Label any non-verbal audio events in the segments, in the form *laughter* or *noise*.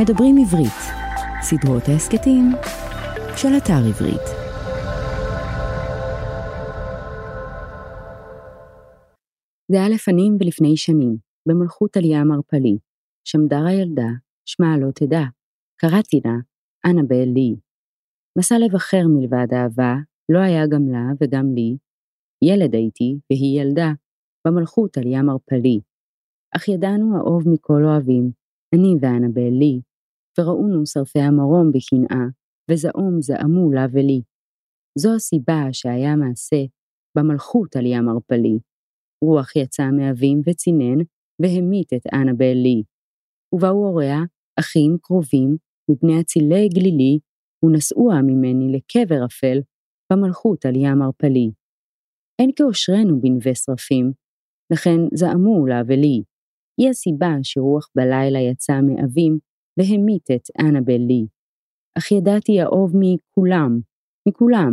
מדברים עברית, סדרות ההסכתים של אתר עברית. זה היה לפנים ולפני שנים, במלכות עלייה מרפלי, שמדר הילדה, שמה לא תדע, קראתי לה אנבל לי. מסע לב אחר מלבד אהבה, לא היה גם לה וגם לי, ילד הייתי והיא ילדה, במלכות על ים ערפלי. אך ידענו האוב מכל אוהבים, אני ואנבל לי, וראונו שרפי המרום בקנאה, וזעום זעמו לה ולי. זו הסיבה שהיה מעשה במלכות על ים ערפלי. רוח יצא מאבים וצינן, והמית את אנבל לי. ובאו הוריה, אחים קרובים, מבני אצילי גלילי, ונשאוה ממני לקבר אפל, במלכות על ים ערפלי. אין כאושרנו בנווה שרפים, לכן זעמו לה ולי. היא הסיבה שרוח בלילה יצא מאבים, והמית את אנבל לי. אך ידעתי האוב מכולם, מכולם,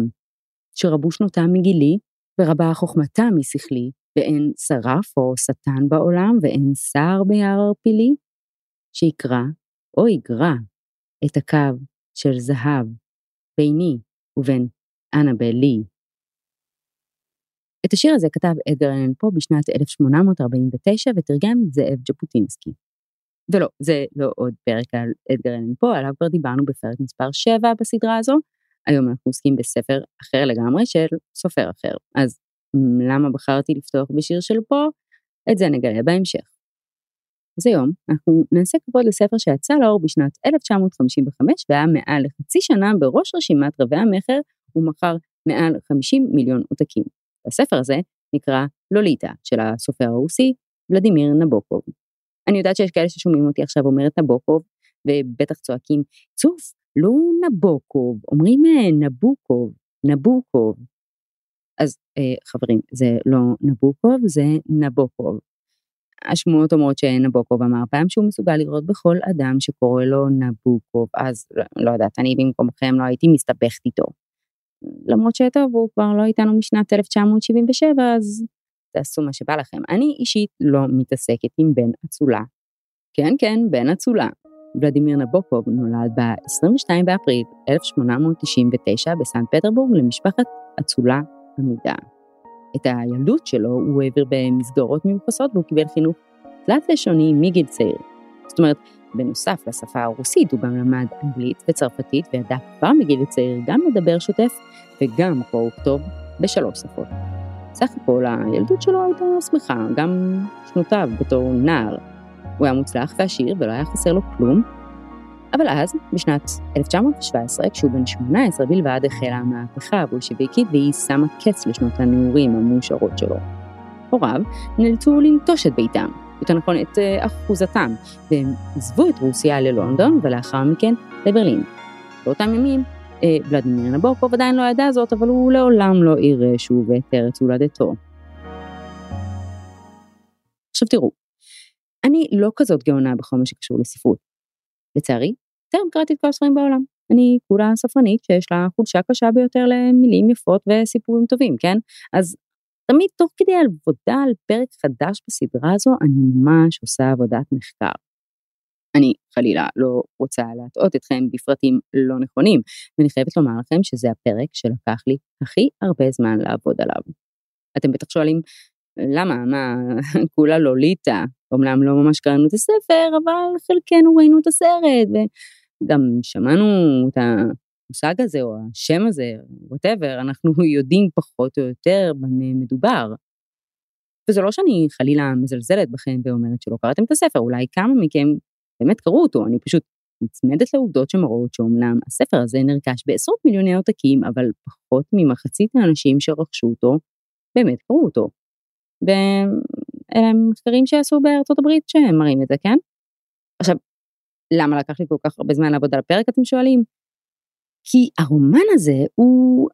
שרבו שנותם מגילי, ורבה חוכמתה משכלי, ואין שרף או שטן בעולם, ואין שר ביער ערפילי, שיקרא, או יגרע, את הקו של זהב, ביני ובין אנבל לי. את השיר הזה כתב אדגר אלן פה בשנת 1849 ותרגם זאב ז'בוטינסקי. ולא, זה לא עוד פרק על אדגר אלן פה, עליו כבר דיברנו בפרק מספר 7 בסדרה הזו. היום אנחנו עוסקים בספר אחר לגמרי של סופר אחר. אז למה בחרתי לפתוח בשיר של פה? את זה נגלה בהמשך. אז היום אנחנו נעשה כבוד לספר שיצא לאור בשנת 1955 והיה מעל לחצי שנה בראש רשימת רבי המכר ומכר מעל 50 מיליון עותקים. הספר הזה נקרא לוליטה של הסופר הרוסי ולדימיר נבוקוב. אני יודעת שיש כאלה ששומעים אותי עכשיו אומרת נבוקוב ובטח צועקים צוף לא נבוקוב אומרים אה, נבוקוב נבוקוב. אז אה, חברים זה לא נבוקוב זה נבוקוב. השמועות אומרות שנבוקוב אמר פעם שהוא מסוגל לראות בכל אדם שקורא לו נבוקוב אז לא, לא יודעת אני במקומכם לא הייתי מסתבכת איתו. למרות שטוב הוא כבר לא איתנו משנת 1977 אז תעשו מה שבא לכם. אני אישית לא מתעסקת עם בן אצולה. כן כן בן אצולה. ולדימיר נבוקוב נולד ב-22 באפריל 1899 בסן פטרבורג למשפחת אצולה עמידה. את הילדות שלו הוא העביר במסגרות מיוחסות והוא קיבל חינוך תלת-לשוני מגיל צעיר. זאת אומרת, בנוסף לשפה הרוסית הוא גם למד אנגלית וצרפתית וידע כבר מגיל צעיר גם לדבר שוטף וגם קרוא וכתוב בשלוש שפות. סך הכל הילדות שלו הייתה שמחה, גם שנותיו בתור נער. הוא היה מוצלח ועשיר ולא היה חסר לו כלום, אבל אז, בשנת 1917, כשהוא בן 18 בלבד, החלה המהפכה הבולשביקית והיא שמה קץ לשנות הנעורים המאושרות שלו. הוריו נאלצו לנטוש את ביתם, יותר נכון את אה, אחוזתם, והם עזבו את רוסיה ללונדון ולאחר מכן לברלין. באותם ימים ולדימיר נבוקוב עדיין לא ידע זאת, אבל הוא לעולם לא יראה שוב את ארץ הולדתו. עכשיו תראו, אני לא כזאת גאונה בכל מה שקשור לספרות. לצערי, טרם קראתי את כל הספרים בעולם. אני כולה ספרנית שיש לה חולשה קשה ביותר למילים יפות וסיפורים טובים, כן? אז תמיד תוך כדי עבודה על פרק חדש בסדרה הזו, אני ממש עושה עבודת מחקר. אני חלילה לא רוצה להטעות אתכם בפרטים לא נכונים, ואני חייבת לומר לכם שזה הפרק שלקח לי הכי הרבה זמן לעבוד עליו. אתם בטח שואלים, למה, מה, *laughs* כולה לוליטה, אמנם לא ממש קראנו את הספר, אבל חלקנו ראינו את הסרט, וגם שמענו את המושג הזה, או השם הזה, ווטאבר, אנחנו *laughs* יודעים פחות או יותר במה מדובר. וזה לא שאני חלילה מזלזלת בכם ואומרת שלא קראתם את הספר, אולי כמה מכם באמת קראו אותו, אני פשוט נצמדת לעובדות שמראות שאומנם הספר הזה נרכש בעשרות מיליוני עותקים, אבל פחות ממחצית האנשים שרכשו אותו באמת קראו אותו. ואלה הם מחקרים שעשו בארצות הברית שהם מראים את זה, כן? עכשיו, למה לקח לי כל כך הרבה זמן לעבוד על הפרק, אתם שואלים? כי הרומן הזה הוא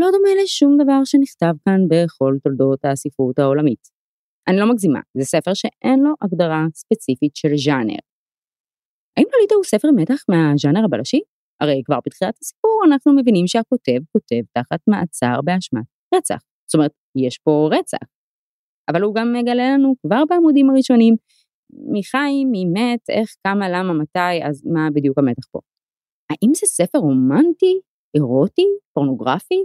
לא דומה לשום דבר שנכתב כאן בכל תולדות הספרות העולמית. אני לא מגזימה, זה ספר שאין לו הגדרה ספציפית של ז'אנר. האם לוליטה הוא ספר מתח מהז'אנר הבלשי? הרי כבר בתחילת הסיפור אנחנו מבינים שהכותב כותב תחת מעצר באשמת רצח. זאת אומרת, יש פה רצח. אבל הוא גם מגלה לנו כבר בעמודים הראשונים מחיים, מי מת, איך, כמה, למה, מתי, אז מה בדיוק המתח פה? האם זה ספר רומנטי, אירוטי, פורנוגרפי?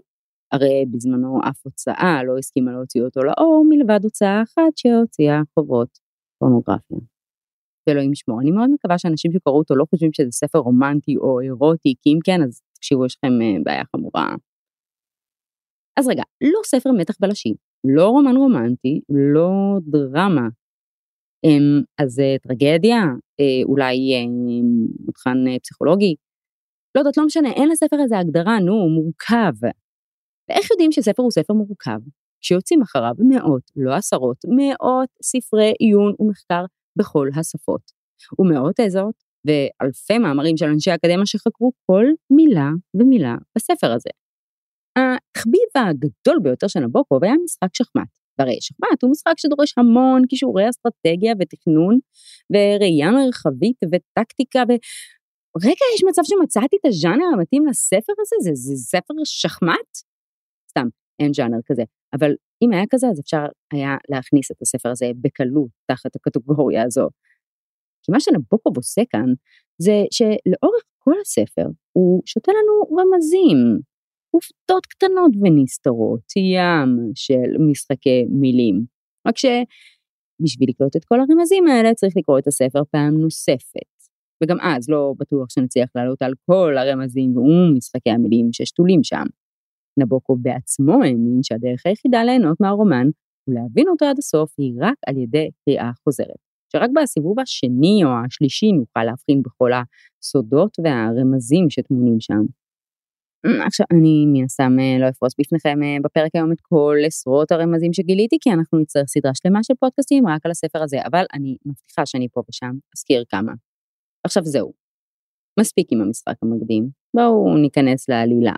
הרי בזמנו אף הוצאה לא הסכימה להוציא אותו לאור מלבד הוצאה אחת שהוציאה חובות פורנוגרפיה. ואלוהים ישמור, אני מאוד מקווה שאנשים שקראו אותו לא חושבים שזה ספר רומנטי או אירוטי, כי אם כן אז תקשיבו יש לכם אה, בעיה חמורה. אז רגע, לא ספר מתח בלשי, לא רומן רומנטי, לא דרמה. אמ, אז אה, טרגדיה, אה, אולי מבחן פסיכולוגי, לא יודעת, לא משנה, אין לספר הזה הגדרה, נו, הוא מורכב. ואיך יודעים שספר הוא ספר מורכב? שיוצאים אחריו מאות, לא עשרות, מאות ספרי עיון ומחקר בכל השפות. ומאות תזות ואלפי מאמרים של אנשי אקדמיה שחקרו כל מילה ומילה בספר הזה. התחביב הגדול ביותר של נבוקוב היה משחק שחמט. והרי שחמט הוא משחק שדורש המון כישורי אסטרטגיה ותכנון וראייה מרחבית וטקטיקה ו... רגע, יש מצב שמצאתי את הז'אנר המתאים לספר הזה? זה, זה ספר שחמט? סתם, אין ז'אנר כזה. אבל אם היה כזה, אז אפשר היה להכניס את הספר הזה בקלות תחת הקטגוריה הזו. כי מה שנבוקוב עושה כאן, זה שלאורך כל הספר הוא שותה לנו רמזים, עובדות קטנות ונסתרות, ים של משחקי מילים. רק שבשביל לקלוט את כל הרמזים האלה צריך לקרוא את הספר פעם נוספת. וגם אז לא בטוח שנצליח לעלות על כל הרמזים ומשחקי המילים ששתולים שם. נבוקוב בעצמו האמין שהדרך היחידה ליהנות מהרומן ולהבין אותו עד הסוף היא רק על ידי קריאה חוזרת. שרק בסיבוב השני או השלישי נוכל להבחין בכל הסודות והרמזים שטמונים שם. עכשיו אני מן הסתם אה, לא אפרוס בפניכם אה, בפרק היום את כל עשרות הרמזים שגיליתי כי אנחנו נצטרך סדרה שלמה של פודקאסטים רק על הספר הזה אבל אני מבטיחה שאני פה ושם אזכיר כמה. עכשיו זהו, מספיק עם המשחק המקדים, בואו ניכנס לעלילה.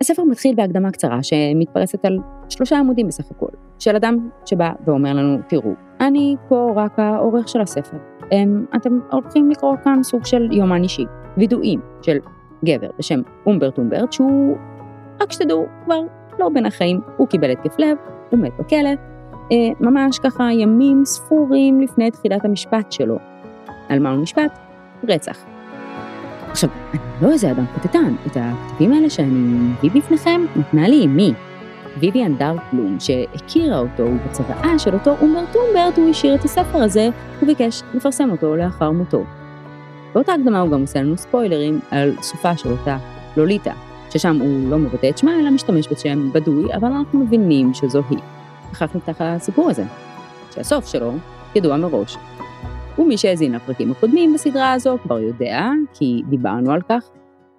הספר מתחיל בהקדמה קצרה שמתפרסת על שלושה עמודים בסך הכל, של אדם שבא ואומר לנו, תראו, אני פה רק העורך של הספר. הם, אתם הולכים לקרוא כאן סוג של יומן אישי, וידועים של גבר בשם אומברט אומברט, שהוא, רק שתדעו, כבר לא בין החיים, הוא קיבל התקף לב, הוא מת בכלא, אה, ממש ככה ימים ספורים לפני תחילת המשפט שלו. על מה הוא נשפט? רצח. עכשיו, אני לא איזה אדם קטטן, את הכתבים האלה שאני מביא בפניכם נתנה לי אמי. ויויאן דארקבלום, שהכירה אותו ובצוואה של אותו אומברט אומברט הוא השאיר את הספר הזה וביקש לפרסם אותו לאחר מותו. באותה הקדמה הוא גם עושה לנו ספוילרים על סופה של אותה לוליטה, ששם הוא לא מבטא את שמה אלא משתמש בשם בדוי, אבל אנחנו מבינים שזו היא. וכך נפתח הסיפור הזה, שהסוף שלו ידוע מראש. ומי שהאזין לפרקים הקודמים בסדרה הזו כבר יודע, כי דיברנו על כך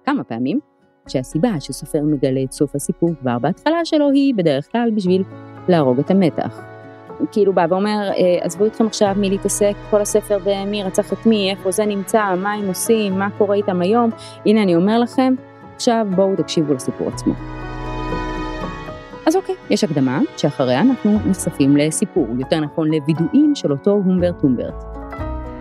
כמה פעמים, שהסיבה שסופר מגלה את סוף הסיפור כבר בהתחלה שלו היא בדרך כלל בשביל להרוג את המתח. כאילו בא ואומר, אה, עזבו אתכם עכשיו מלהתעסק כל הספר במי רצח את מי, איפה זה נמצא, מה הם עושים, מה קורה איתם היום, הנה אני אומר לכם, עכשיו בואו תקשיבו לסיפור עצמו. אז אוקיי, יש הקדמה שאחריה אנחנו נחשפים לסיפור, יותר נכון לווידואים של אותו הומברט הומברט.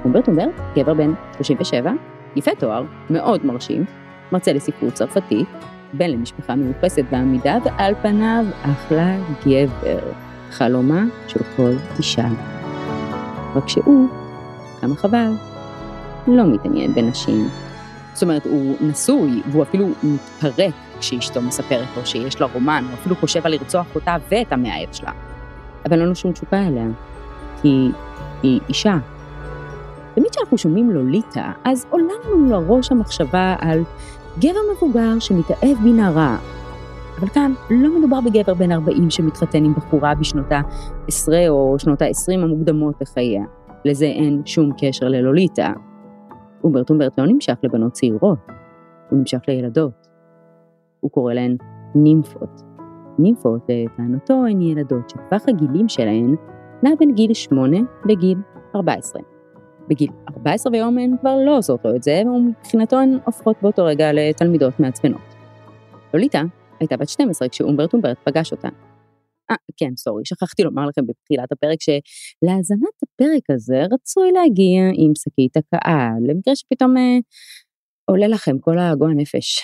הומברט הומברט, גבר בן 37, יפה תואר, מאוד מרשים, מרצה לספרות צרפתית, בן למשפחה מיוחסת בעמידה, ועל פניו אחלה גבר, חלומה של כל אישה. רק שהוא, כמה חבל, לא מתעניין בנשים. זאת אומרת, הוא נשוי, והוא אפילו מתפרק כשאשתו מספרת לו שיש לה רומן, הוא אפילו חושב על לרצוח אותה ואת המאהב שלה. אבל אין לו שום תשוקה אליה, כי היא אישה. תמיד כשאנחנו שומעים לוליטה, אז עולה לנו לראש המחשבה על גבר מבוגר שמתאהב בנערה. אבל כאן לא מדובר בגבר בן 40 שמתחתן עם בחורה בשנות ה-10 או שנות ה-20 המוקדמות לחייה. לזה אין שום קשר ללוליטה. אומברט אומברט לא נמשך לבנות צעירות, הוא נמשך לילדות. הוא קורא להן נימפות. נימפות, לטענתו, הן ילדות שטווח הגילים שלהן נע בין גיל 8 לגיל 14. בגיל 14 ויום הן כבר לא עושות לו את זה, ומבחינתו הן הופכות באותו רגע לתלמידות מעצבנות. לוליטה הייתה בת 12 כשאומברט אומברט פגש אותה. אה, כן, סורי, שכחתי לומר לכם בתחילת הפרק שלהאזנת הפרק הזה רצוי להגיע עם שקית הקאה, למקרה שפתאום אה, עולה לכם כל הגועל נפש.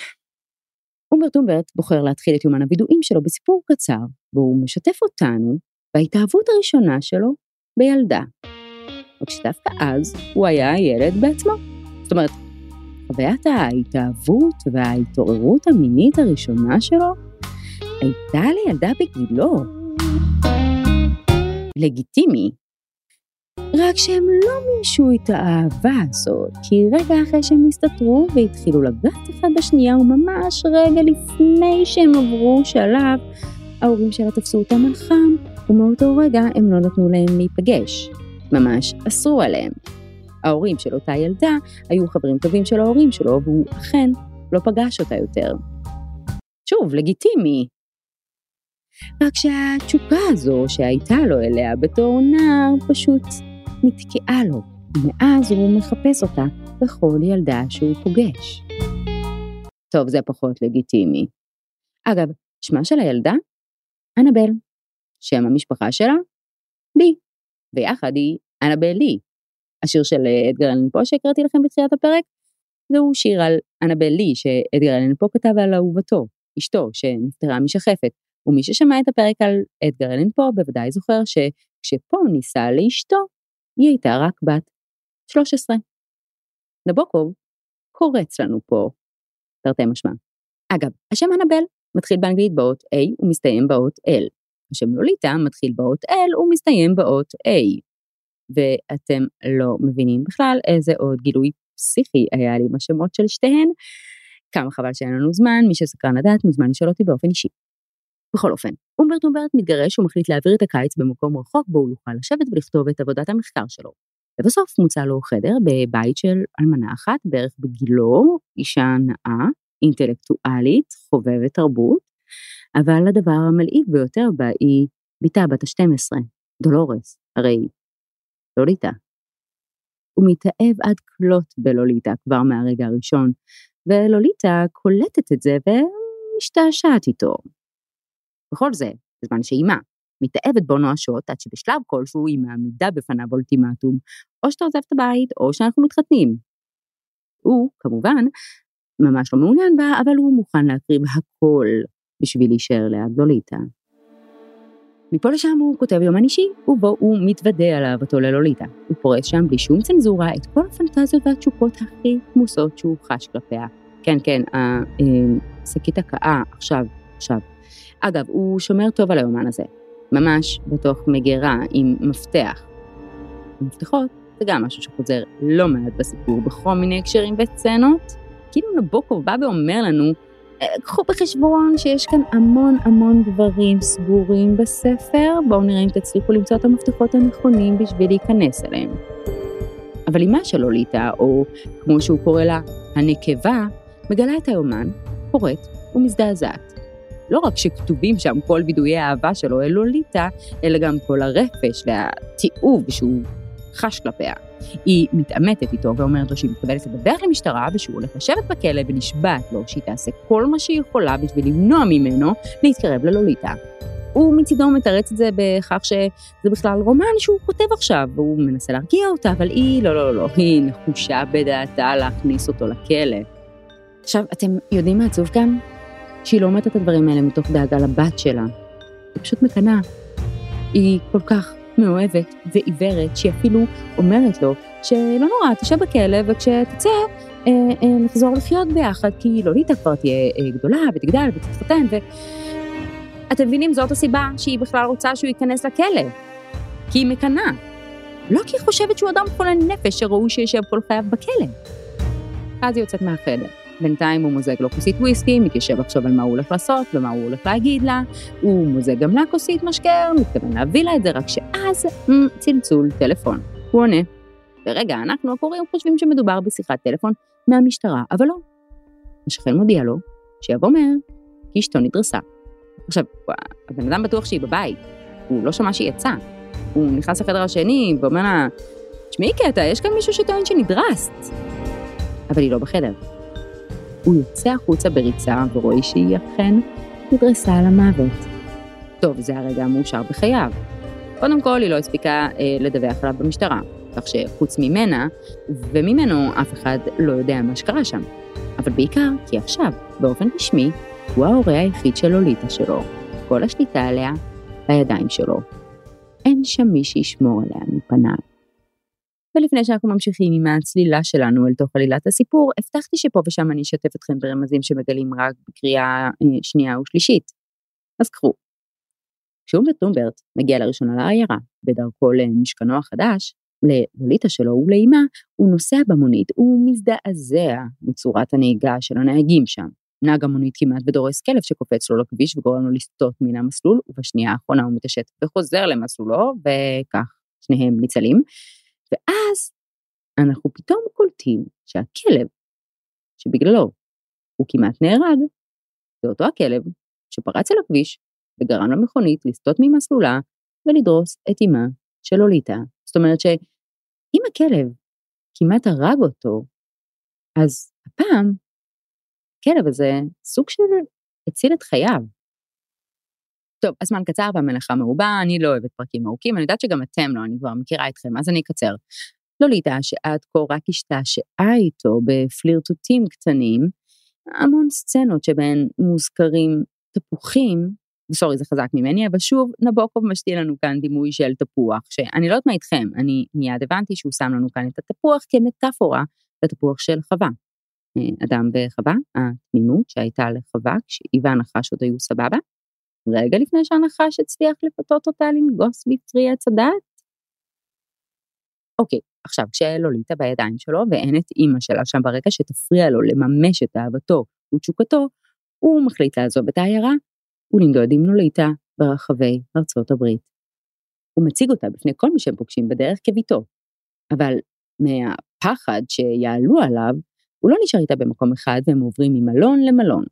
אומברט אומברט בוחר להתחיל את יומן הווידואים שלו בסיפור קצר, והוא משתף אותנו בהתאהבות הראשונה שלו בילדה. רק שדווקא אז הוא היה ילד בעצמו. זאת אומרת, חוויית ההתאהבות וההתעוררות המינית הראשונה שלו הייתה לילדה בגילו. לגיטימי. רק שהם לא מימשו את האהבה הזאת, כי רגע אחרי שהם הסתתרו והתחילו לגעת אחד בשנייה, וממש רגע לפני שהם עברו שלב, ההורים שלה תפסו אותם על חם, ומאותו רגע הם לא נתנו להם להיפגש. ממש אסרו עליהם. ההורים של אותה ילדה היו חברים טובים של ההורים שלו, והוא אכן לא פגש אותה יותר. שוב, לגיטימי. רק שהתשוקה הזו שהייתה לו אליה בתור נער פשוט נתקעה לו, ומאז הוא מחפש אותה בכל ילדה שהוא פוגש. טוב, זה פחות לגיטימי. אגב, שמה של הילדה? אנבל. שם המשפחה שלה? לי. ויחד היא אנבל לי. השיר של אדגר אלן פה שהקראתי לכם בתחילת הפרק, זהו שיר על אנבל לי שאדגר אלן פה כתב על אהובתו, אשתו, שנפטרה משחפת. ומי ששמע את הפרק על אדגר אלן פה בוודאי זוכר שכשפה נישא לאשתו, היא הייתה רק בת 13. נבוקוב קורץ לנו פה, תרתי משמע. אגב, השם אנבל מתחיל באנגלית באות A ומסתיים באות L. השם לוליטה מתחיל באות L ומסתיים באות A. ואתם לא מבינים בכלל איזה עוד גילוי פסיכי היה לי עם השמות של שתיהן. כמה חבל שאין לנו זמן, מי שסקרן לדעת מוזמן לשאול אותי באופן אישי. בכל אופן, אומברט אומברט מתגרש ומחליט להעביר את הקיץ במקום רחוק בו הוא יוכל לשבת ולכתוב את עבודת המחקר שלו. ובסוף מוצע לו חדר בבית של אלמנה אחת, בערך בגילו, אישה נאה, אינטלקטואלית, חובבת תרבות, אבל הדבר המלהיב ביותר בה היא בתה בת ה-12, דולורס, הרי לוליטה. הוא מתאהב עד כלות בלוליטה כבר מהרגע הראשון, ולוליטה קולטת את זה ומשתעשעת איתו. בכל זה, בזמן שאימה מתאהבת בו נואשות עד שבשלב כלשהו היא מעמידה בפניו אולטימטום, או שאתה עוזב את הבית או שאנחנו מתחתנים. הוא, כמובן, ממש לא מעוניין בה, אבל הוא מוכן להקריב הכל בשביל להישאר ליד לוליטה. מפה לשם הוא כותב יומן אישי, ובו הוא מתוודה על אהבתו ללוליטה. הוא פורס שם בלי שום צנזורה את כל הפנטזיות והתשוקות הכי תמוסות שהוא חש כלפיה. כן, כן, השקית אה, הקאה, עכשיו, עכשיו. אגב, הוא שומר טוב על היומן הזה, ממש בתוך מגירה עם מפתח. מפתחות זה גם משהו שחוזר לא מעט בסיפור בכל מיני הקשרים וסצנות. כאילו נבוקוב בא ואומר לנו, קחו בחשבון שיש כאן המון המון דברים סגורים בספר, בואו נראה אם תצליחו למצוא את המפתחות הנכונים בשביל להיכנס אליהם. אבל אמה של לוליטה, או כמו שהוא קורא לה, הנקבה, מגלה את היומן, קוראת ומזדעזעת. לא רק שכתובים שם כל וידויי האהבה שלו אל לוליטה, אלא גם כל הרפש והתיעוב שהוא חש כלפיה. היא מתעמתת איתו ואומרת לו שהיא מתכוונת לדווח למשטרה ושהוא הולך לשבת בכלא ונשבעת לו שהיא תעשה כל מה שהיא יכולה בשביל למנוע ממנו להתקרב ללוליטה. הוא מצידו מתרץ את זה בכך שזה בכלל רומן שהוא כותב עכשיו, והוא מנסה להרגיע אותה, אבל היא, לא, לא, לא, לא, היא נחושה בדעתה להכניס אותו לכלא. עכשיו, אתם יודעים מה עצוב כאן? שהיא לא אומרת את הדברים האלה מתוך דאגה לבת שלה. היא פשוט מקנאה. היא כל כך מאוהבת ועיוורת, שהיא אפילו אומרת לו שלא נורא, תשב בכלא וכשתצא אה, אה, נחזור לחיות ביחד, כי לוליטה כבר תהיה אה, גדולה ותגדל ותתחתן ו... אתם מבינים, זאת הסיבה שהיא בכלל רוצה שהוא ייכנס לכלא. כי היא מקנאה. לא כי היא חושבת שהוא אדם חולה נפש שראוי שישב כל חייו בכלא. אז היא יוצאת מהחדר. בינתיים הוא מוזג לו כוסית וויסקי, מתיישב עכשיו על מה הוא הולך לעשות ומה הוא הולך להגיד לה, הוא מוזג גם לה כוסית משקר, מתכוון להביא לה את זה, רק שאז צלצול טלפון. הוא עונה. ורגע, אנחנו הקוראים חושבים שמדובר בשיחת טלפון מהמשטרה, אבל לא. השכן מודיע לו שיבוא מהר, כי אשתו נדרסה. עכשיו, הבן אדם בטוח שהיא בבית, הוא לא שמע שהיא יצאה. הוא נכנס לחדר השני ואומר לה, תשמעי קטע, יש כאן מישהו שטוען שנדרסת. אבל היא לא בחדר. הוא יוצא החוצה בריצה ורואה שהיא אכן נדרסה למוות. טוב, זה הרגע המאושר בחייו. קודם כל, היא לא הספיקה אה, לדווח עליו במשטרה, כך שחוץ ממנה וממנו אף אחד לא יודע מה שקרה שם. אבל בעיקר כי עכשיו, באופן רשמי, הוא ההורה היחיד של לוליטה שלו. כל השליטה עליה בידיים שלו. אין שם מי שישמור עליה מפניו. ולפני שאנחנו ממשיכים עם הצלילה שלנו אל תוך עלילת הסיפור, הבטחתי שפה ושם אני אשתף אתכם ברמזים שמגלים רק בקריאה אה, שנייה ושלישית. אז קחו. כשאומברט טומברט מגיע לראשונה לעיירה, בדרכו למשכנו החדש, ללוליטה שלו ולאימה, הוא נוסע במונית, הוא מזדעזע מצורת הנהיגה של הנהגים שם. נהג המונית כמעט ודורס כלב שקופץ לו לכביש וגורם לו לסטות מן המסלול, ובשנייה האחרונה הוא מתעשת וחוזר למסלולו, וכך שניהם ניצלים. ואז אנחנו פתאום קולטים שהכלב, שבגללו הוא כמעט נהרג, זה אותו הכלב שפרץ אל הכביש וגרם למכונית לסטות ממסלולה ולדרוס את אמה של לוליטה. זאת אומרת שאם הכלב כמעט הרג אותו, אז הפעם הכלב הזה סוג של הציל את חייו. טוב, הזמן קצר והמלאכה מרובה, אני לא אוהבת פרקים ארוכים, אני יודעת שגם אתם לא, אני כבר מכירה אתכם, אז אני אקצר. לוליטה, שעד כה רק השתעשעה איתו בפלירטוטים קטנים, המון סצנות שבהן מוזכרים תפוחים, סורי זה חזק ממני, אבל שוב נבוקוב משתיל לנו כאן דימוי של תפוח, שאני לא יודעת מה איתכם, אני מיד הבנתי שהוא שם לנו כאן את התפוח כמטאפורה לתפוח של חווה. אדם וחווה, התמימות שהייתה לחווה כשהיא והנחש עוד היו סבבה, רגע לפני שהנחש הצליח לפתות אותה לנגוס בפרי עץ הדעת. אוקיי, עכשיו כשלוליטה בידיים שלו ואין את אימא שלה שם ברקע שתפריע לו לממש את אהבתו ותשוקתו, הוא מחליט לעזוב את העיירה ולנדוד עם לוליטה ברחבי ארצות הברית. הוא מציג אותה בפני כל מי שהם פוגשים בדרך כביתו, אבל מהפחד שיעלו עליו, הוא לא נשאר איתה במקום אחד והם עוברים ממלון למלון.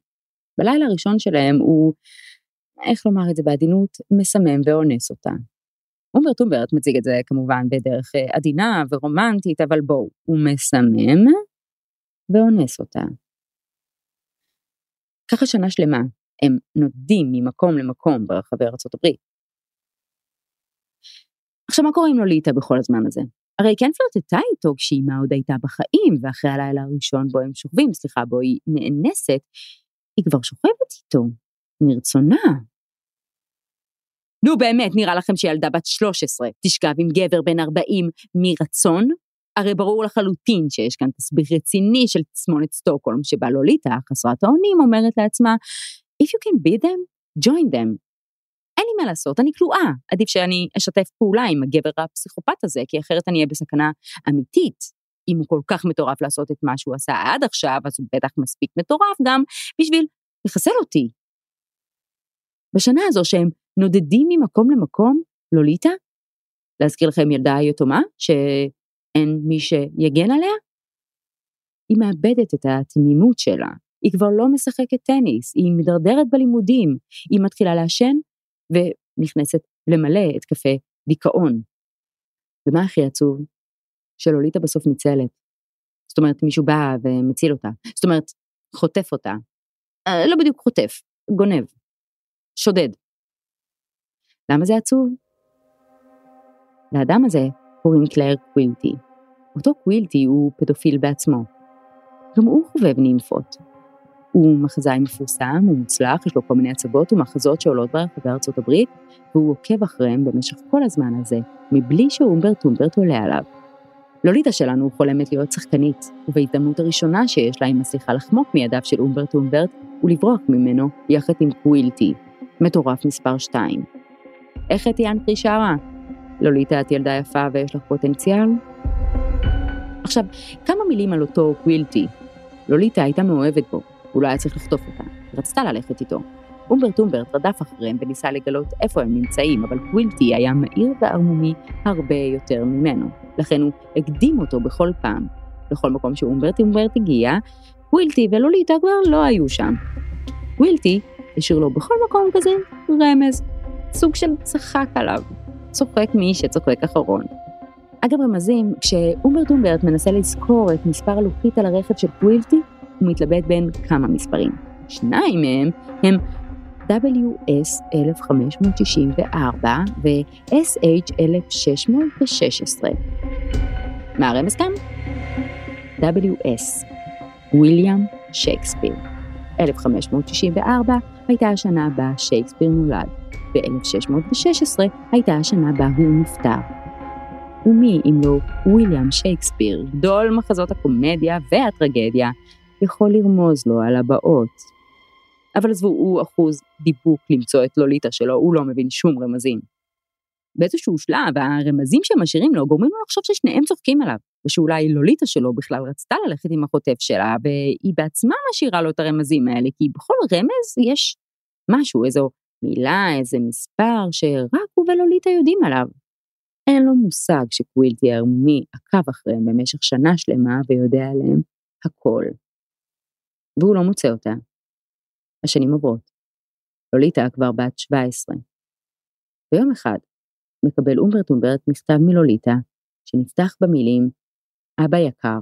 בלילה הראשון שלהם הוא, איך לומר את זה בעדינות, מסמם ואונס אותה. אומברט אומברט מציג את זה כמובן בדרך אה, עדינה ורומנטית, אבל בואו, הוא מסמם ואונס אותה. ככה שנה שלמה הם נודים ממקום למקום ברחבי ארצות הברית. עכשיו מה קורה עם לוליטה בכל הזמן הזה? הרי כן פלרטטה איתו כשאימה עוד הייתה בחיים, ואחרי הלילה הראשון בו הם שוכבים, סליחה, בו היא נאנסת, היא כבר שוכבת איתו, מרצונה. נו באמת, נראה לכם שילדה בת 13 תשכב עם גבר בן 40 מרצון? הרי ברור לחלוטין שיש כאן תסביך רציני של תסמונת סטוקהולם שבה לוליטה, חסרת האונים, אומרת לעצמה, If you can beat them, join them. אין לי מה לעשות, אני כלואה, עדיף שאני אשתף פעולה עם הגבר הפסיכופת הזה, כי אחרת אני אהיה בסכנה אמיתית. אם הוא כל כך מטורף לעשות את מה שהוא עשה עד עכשיו, אז הוא בטח מספיק מטורף גם בשביל לחסל אותי. בשנה הזו שהם נודדים ממקום למקום, לוליטה, להזכיר לכם ילדה יתומה, שאין מי שיגן עליה, היא מאבדת את התמימות שלה, היא כבר לא משחקת טניס, היא מדרדרת בלימודים, היא מתחילה לעשן ונכנסת למלא את קפה דיכאון. ומה הכי עצוב? שלוליטה בסוף ניצלת. זאת אומרת, מישהו בא ומציל אותה. זאת אומרת, חוטף אותה. אה, לא בדיוק חוטף, גונב. שודד. למה זה עצוב? לאדם הזה קוראים קלר קווילטי. אותו קווילטי הוא פדופיל בעצמו. גם הוא חובב נימפות, הוא מחזאי מפורסם, הוא מוצלח, יש לו כל מיני הצגות ומחזות שעולות ברחבי ארצות הברית, והוא עוקב אחריהם במשך כל הזמן הזה, מבלי שאומברט אומברט עולה עליו. לוליטה שלנו חולמת להיות שחקנית, ובהזדמנות הראשונה שיש לה היא מצליחה לחמוק מידיו של אומברט אומברט ולברוח ממנו יחד עם קווילטי, מטורף מספר 2. איך אתיאן פרי שרה? לוליטה את ילדה יפה ויש לך פוטנציאל? עכשיו, כמה מילים על אותו קווילטי. לוליטה הייתה מאוהבת בו, הוא לא היה צריך לחטוף אותה, היא רצתה ללכת איתו. אומברט אומברט רדף אחריהם וניסה לגלות איפה הם נמצאים, אבל קווילטי היה מהיר וערמומי הרבה יותר ממנו. לכן הוא הקדים אותו בכל פעם. בכל מקום שאומברט אומברט הגיע, קווילטי ולוליטה כבר לא היו שם. קווילטי השאיר לו בכל מקום כזה רמז, סוג של צחק עליו. צוחק מי שצוחק אחרון. אגב רמזים, כשאומברט אומברט מנסה לזכור את מספר הלוחית על הרכב של קווילטי, הוא מתלבט בין כמה מספרים. שניים מהם הם WS 1564 ו-SH 1616. מה הרמז כאן? WS, ויליאם שייקספיר. 1564 הייתה השנה בה שייקספיר נולד. ב-1616 הייתה השנה בה הוא נפטר. ומי אם לא וויליאם שייקספיר, גדול מחזות הקומדיה והטרגדיה, יכול לרמוז לו על הבאות. אבל עזבו, הוא אחוז דיבוק למצוא את לוליטה שלו, הוא לא מבין שום רמזים. באיזשהו שלב, הרמזים שהם משאירים לו גורמים לו לחשוב ששניהם צוחקים עליו, ושאולי לוליטה שלו בכלל רצתה ללכת עם החוטף שלה, והיא בעצמה משאירה לו את הרמזים האלה, כי בכל רמז יש משהו, איזו מילה, איזה מספר, שרק הוא ולוליטה יודעים עליו. אין לו מושג שקווילטי הערמומי עקב אחריהם במשך שנה שלמה ויודע עליהם הכל. והוא לא מוצא אותה. השנים עוברות. לוליטה כבר בת 17. ביום אחד מקבל אומברט אומברט מכתב מלוליטה, שנפתח במילים אבא יקר.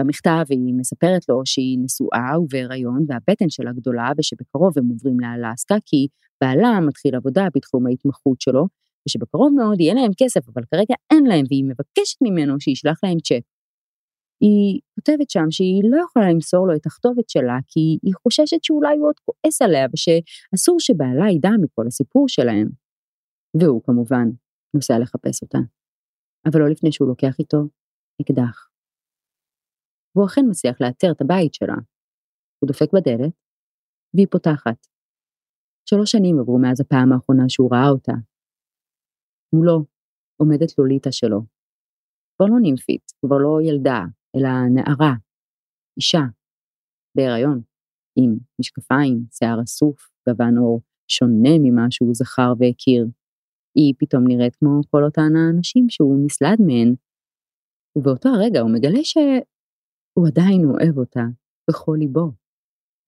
במכתב היא מספרת לו שהיא נשואה ובהיריון והבטן שלה גדולה ושבקרוב הם עוברים לאלסקה כי בעלה מתחיל עבודה בתחום ההתמחות שלו ושבקרוב מאוד יהיה להם כסף אבל כרגע אין להם והיא מבקשת ממנו שישלח להם צ'ק. היא כותבת שם שהיא לא יכולה למסור לו את הכתובת שלה כי היא חוששת שאולי הוא עוד כועס עליה ושאסור שבעלה ידע מכל הסיפור שלהם. והוא כמובן נוסע לחפש אותה. אבל לא לפני שהוא לוקח איתו אקדח. והוא אכן מצליח לאתר את הבית שלה. הוא דופק בדלת, והיא פותחת. שלוש שנים עברו מאז הפעם האחרונה שהוא ראה אותה. מולו עומדת לוליטה שלו. כבר לא נימפית, כבר לא ילדה, אלא נערה, אישה, בהיריון, עם משקפיים, שיער אסוף, גוון עור שונה ממה שהוא זכר והכיר. היא פתאום נראית כמו כל אותן האנשים שהוא נסלד מהן, ובאותו הרגע הוא מגלה שהוא עדיין אוהב אותה בכל ליבו.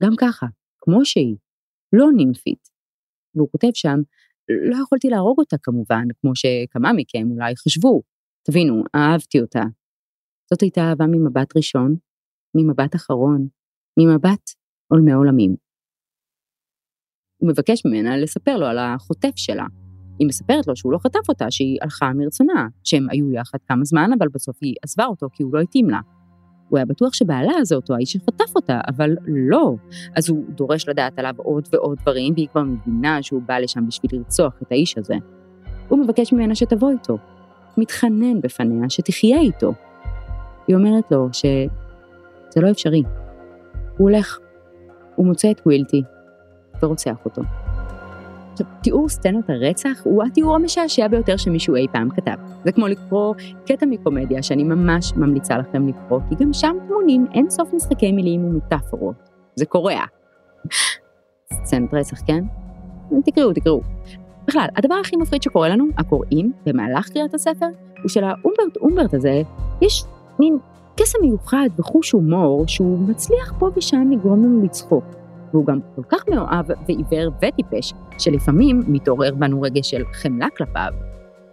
גם ככה, כמו שהיא, לא נימפית. והוא כותב שם, לא יכולתי להרוג אותה כמובן, כמו שכמה מכם אולי חשבו. תבינו, אהבתי אותה. זאת הייתה אהבה ממבט ראשון, ממבט אחרון, ממבט עולמי עולמים. הוא מבקש ממנה לספר לו על החוטף שלה, היא מספרת לו שהוא לא חטף אותה, שהיא הלכה מרצונה, שהם היו יחד כמה זמן, אבל בסוף היא עזבה אותו כי הוא לא התאים לה. הוא היה בטוח שבעלה זה אותו האיש שחטף אותה, אבל לא. אז הוא דורש לדעת עליו עוד ועוד דברים, והיא כבר מבינה שהוא בא לשם בשביל לרצוח את האיש הזה. הוא מבקש ממנה שתבוא איתו. מתחנן בפניה שתחיה איתו. היא אומרת לו שזה לא אפשרי. הוא הולך, הוא מוצא את ווילטי ורוצח אותו. עכשיו, תיאור סצנת הרצח הוא התיאור המשעשע ביותר שמישהו אי פעם כתב. זה כמו לקרוא קטע מקומדיה שאני ממש ממליצה לכם לקרוא, כי גם שם טמונים אין סוף משחקי מילים ומטאפורות. זה קורע. סצנת רצח, כן? תקראו, תקראו. בכלל, הדבר הכי מפחיד שקורה לנו, הקוראים, במהלך קריאת הספר, הוא שלאומברט אומברט הזה יש מין קסם מיוחד וחוש הומור שהוא מצליח פה ושם לגרום לנו לצחוק. והוא גם כל כך מאוהב ועיוור וטיפש, שלפעמים מתעורר בנו רגש של חמלה כלפיו.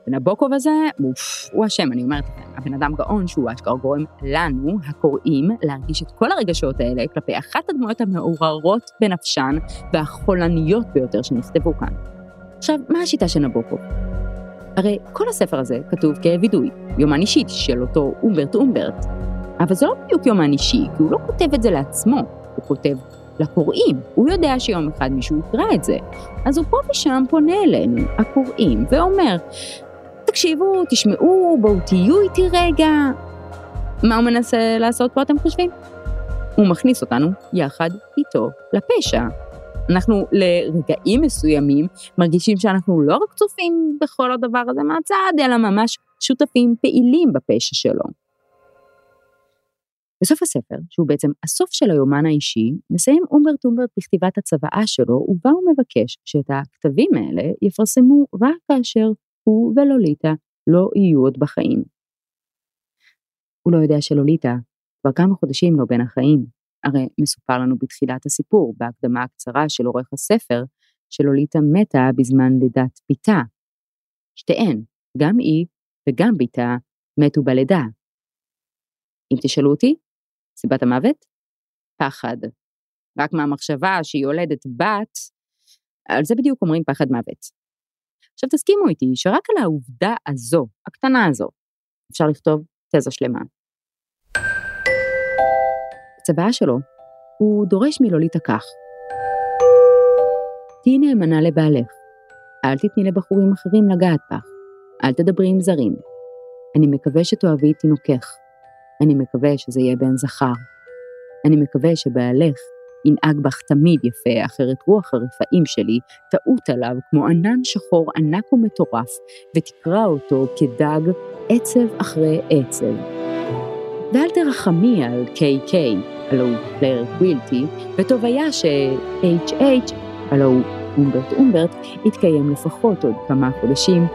ונבוקוב הזה, אוף, הוא אשם, אני אומרת לכם, הבן אדם גאון שהוא אשכרה גורם לנו, הקוראים, להרגיש את כל הרגשות האלה כלפי אחת הדמויות המעוררות בנפשן והחולניות ביותר שנכתבו כאן. עכשיו, מה השיטה של נבוקוב? הרי כל הספר הזה כתוב כווידוי, יומן אישי של אותו אומברט אומברט. אבל זה לא בדיוק יומן אישי, כי הוא לא כותב את זה לעצמו, הוא כותב לקוראים. הוא יודע שיום אחד מישהו יקרא את זה. אז הוא פה ושם פונה אלינו, הקוראים, ואומר, תקשיבו, תשמעו, בואו תהיו איתי רגע. מה הוא מנסה לעשות פה, אתם חושבים? הוא מכניס אותנו יחד איתו לפשע. אנחנו לרגעים מסוימים מרגישים שאנחנו לא רק צופים בכל הדבר הזה מהצד, אלא ממש שותפים פעילים בפשע שלו. בסוף הספר, שהוא בעצם הסוף של היומן האישי, מסיים אומברט אומברט בכתיבת הצוואה שלו, ובה הוא מבקש שאת הכתבים האלה יפרסמו רק כאשר הוא ולוליטה לא יהיו עוד בחיים. הוא לא יודע שלוליטה כבר כמה חודשים לא בין החיים, הרי מסופר לנו בתחילת הסיפור, בהקדמה הקצרה של עורך הספר, שלוליטה מתה בזמן לידת בתה. שתיהן, גם היא וגם בתה, מתו בלידה. אם תשאלו אותי, סיבת המוות? פחד. רק מהמחשבה שהיא יולדת בת, על זה בדיוק אומרים פחד מוות. עכשיו תסכימו איתי שרק על העובדה הזו, הקטנה הזו, אפשר לכתוב תזה שלמה. בצוואה שלו, הוא דורש מלוליטה כך: תהי נאמנה לבעלך, אל תתני לבחורים אחרים לגעת בך. אל תדברי עם זרים. אני מקווה שתאהבי את תינוקך. אני מקווה שזה יהיה בן זכר. אני מקווה שבעלך ינהג בך תמיד יפה, אחרת רוח הרפאים שלי תעוט עליו כמו ענן שחור ענק ומטורף, ותקרע אותו כדג עצב אחרי עצב. ואל תרחמי על KK, הלו הוא פלייר קווילטי, וטוב היה ש-HH, הלו הוא אומברט אומברט, יתקיים לפחות עוד כמה חודשים,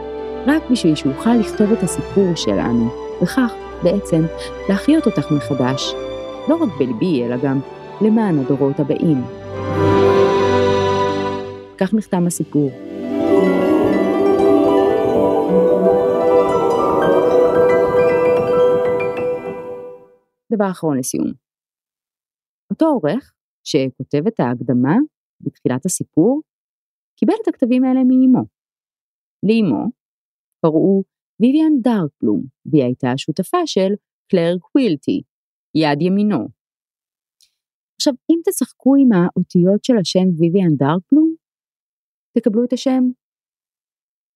רק בשביל שאוכל לכתוב את הסיפור שלנו, וכך בעצם להחיות אותך מחדש, לא רק בלבי אלא גם למען הדורות הבאים. כך נחתם הסיפור. דבר אחרון לסיום. אותו עורך שכותב את ההקדמה בתחילת הסיפור, קיבל את הכתבים האלה מאמו. לאמו קראו ויויאן דארקבלום, והיא הייתה השותפה של קלר קווילטי, יד ימינו. עכשיו, אם תשחקו עם האותיות של השם ויויאן דארקבלום, תקבלו את השם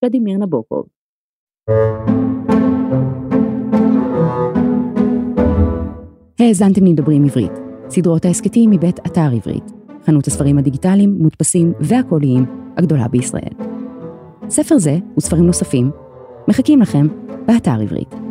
ולדימיר נבוקוב. האזנתם לדברים עברית, סדרות ההסכתים מבית אתר עברית, חנות הספרים הדיגיטליים, מודפסים והקוליים הגדולה בישראל. ספר זה וספרים נוספים מחכים לכם באתר עברית.